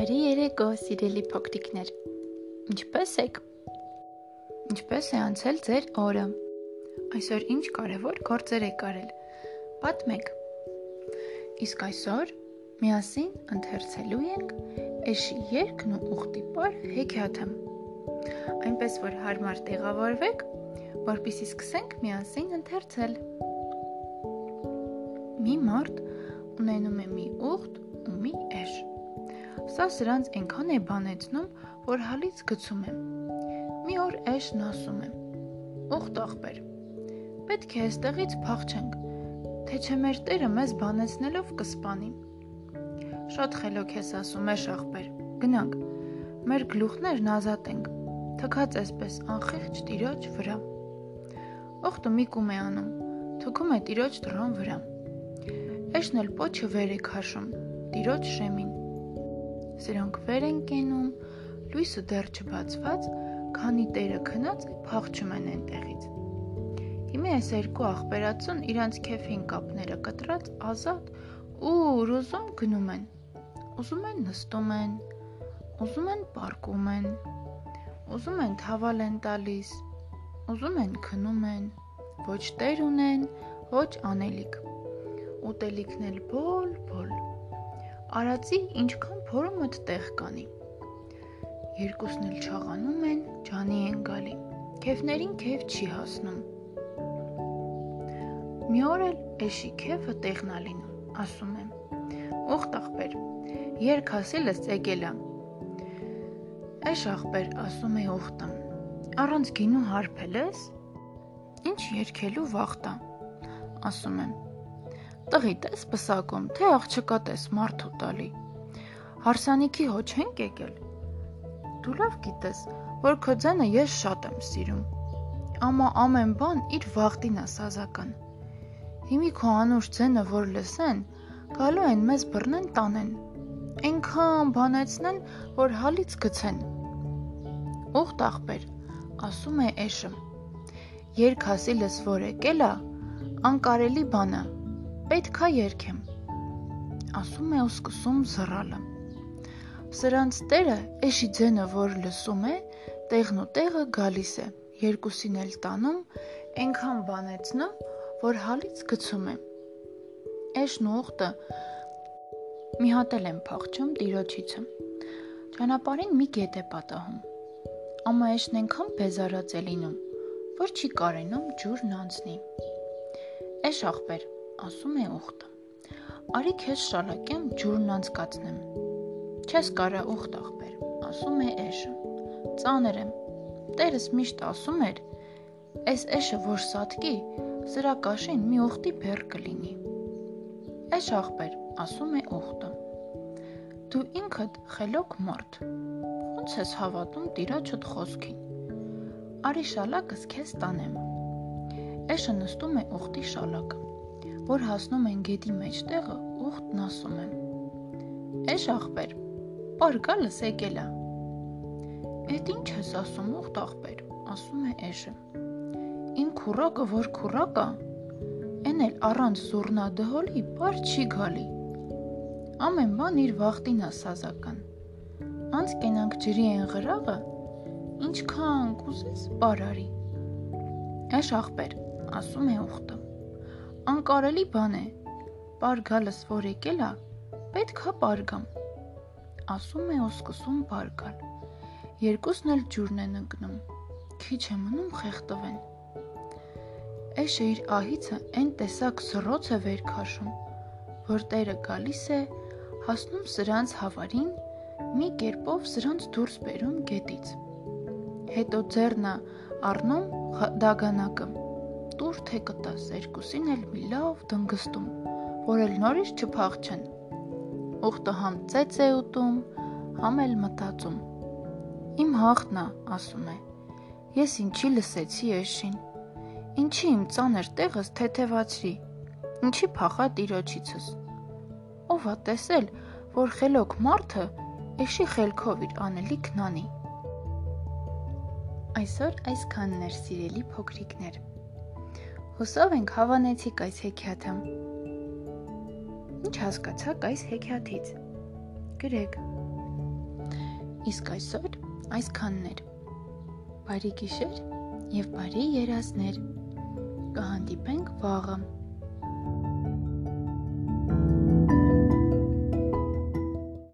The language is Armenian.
Բարի երեկո, սիրելի փոքրիկներ։ Ինչպե՞ս եք։ Ինչպե՞ս է անցել ձեր օրը։ Այսօր ինչ կարևոր գործեր եք արել։ Պատմեք։ Իսկ այսօր միասին ընթերցելու ենք Էշի երկն ու ուխտի պար հեքիաթը։ Այնպես որ հարմար տեղավորվեք, որpիսի սկսենք միասին ընթերցել։ Մի մարդ ունենում է մի ուխտ ու մի էշ։ Սա սրանց այնքան է բանեցնում, որ հալից գցում եմ։ Մի օր էշն ասում է. Ուխտ ախպեր։ Պետք է այստեղից փախչենք, թե չէ մեր Տերը մեզ բանեցնելով կսպանի։ Շատ խելոք ես ասում էշ ախպեր։ Գնանք։ Մեր գլուխներն ազատենք։ Թքած այսպես անխիղճ տիրոջ վրա։ Ուխտը մի կում է անում, թքում է տիրոջ դռան վրա։ Էշն էլ պոչը վեր է քաշում, տիրոջ շեմին Սրանք վեր են կենում, լույսը դեռ չբացված, քանի Տերը քնած փախչում են այնտեղից։ Հիմա այս երկու աղբերացուն իրանց քեֆին կապները կտրած ազատ ու ուզում գնում են։ Ուզում են նստում են, ուզում են պարկում են, ուզում են թավալ են տալիս, ուզում են քնում են, ոչ տեր ունեն, ոչ անելիք։ Ուտելիքն էլ բոլ-բոլ։ Արածի ինչքան փորոմդ տեղ կանի։ Երկուսն էլ չաղանում են, ջանի են գալի։ Քեֆներին քեֆ չի հասնում։ Մի օր էլ էշի քեֆը տեղնա լինում, ասում եմ։ Օխտ ախպեր, երկ հասելս եկել եմ։ Էշ ախպեր, ասում է օխտը։ Առանց գինու հարբել ես։ Ինչ երկելու վախտա, ասում եմ Տղի տես պսակում, թե աղջկա տես մարդու տալի։ Հարսանիքի հո չենք եկել։ Դու լավ գիտես, որ քո ձենը ես շատ եմ սիրում։ Ամա ամեն բան իր վախտին է սազական։ Հիմի քո անուշ ձենը որ լսեն, գալու են մեզ բռնեն տանեն։ Այնքան բանեցնեն, որ հալից գցեն։ Ուխտ ախպեր, ասում է էշը։ Երկ հասիլս որ եկելա, անկարելի բանա Պետքա երկեմ։ Ասում է ու սկսում զռալը։ Սրանց տերը էշի ձենը որ լսում է, տեղն ու տեղը գալիս է։ Երկուսին էլ տանում, այնքան բանեցնում, որ հալից գցում է։ Էշն ու ուխտը մի հատ էլ են փախչում տիրոջիցը։ Ճանապարհին մի գետ է պատահում։ Ամա էշն այնքան բեզարած է լինում, որ չի կարենում ջուրն անցնի։ Էշ ախպեր, ասում է ուխտը։ Արի քեզ շալակեմ ջուրն անցկացնեմ։ Չես կարա ուխտ ախպեր, ասում է էշը։ Ծաներ եմ։ Տերս միշտ ասում էր, այս էշը որ սատկի, սրա կաշին մի ուխտի բեռ կլինի։ Էշ ախպեր, ասում է ուխտը։ Դու ինքդ խելոք մարդ։ Ոնց ես հավատում տիրոջդ խոսքին։ Արի շալակս քեզ տանեմ։ Էշը նստում է ուխտի շալակը որ հասնում են գետի մեջտեղը, ուխտն ասում է. Էշ ախպեր, պարգալս եկելա։ Էդ ինչ ես ասում ուխտ ախպեր, ասում է էշը։ Ին քուրակը որ քուրակա, են էլ առանց զուրնա դհոլի բար չի գալի։ Ամեն բան իր վախտին է սազական։ Անց կենանք ջրի են գրաղը, ինչքան կուզես բարարի։ Էշ ախպեր, ասում է ուխտը անկարելի բան է։ Պարգալս որ եկել է, պետքա պարգամ։ Ասում է ու սկսում պարգալ։ Երկուսն էլ ջուրն են ընկնում։ Քիչ է մնում խեղտվեն։ Էշը իր ահիցը այն տեսակ զրոց է վեր քաշում, որ տերը գալիս է, հասնում սրանց հավարին, մի կերպով սրանց դուրս բերում գետից։ Հետո ձեռնա առնում դագանակը տուր թե կտաս, երկուսին էլ մի լավ դնգստում, որ էլ նորից չփախչեն։ Ուխտը համ ծեծ է ուտում, համ էլ մտածում։ Իմ հաղթնա, ասում է։ Ես ինչի լսեցի էշին։ Ինչի իմ ծանր տեղս թեթևացրի։ Ինչի փախա տիրոջիցս։ Ով է տեսել, որ խելոք մարդը էշի խելքով իր անելիքն անի։ Այսօր այսքանն էր սիրելի փոքրիկներ։ Հուսով ենք հավանեցիք այս հեքիաթը։ Ինչ հասկացաք այս հեքիաթից։ Գրեք։ Իսկ այսօր այսքաններ։ Բարի գիշեր եւ բարի երազներ։ Կհանդիպենք վաղը։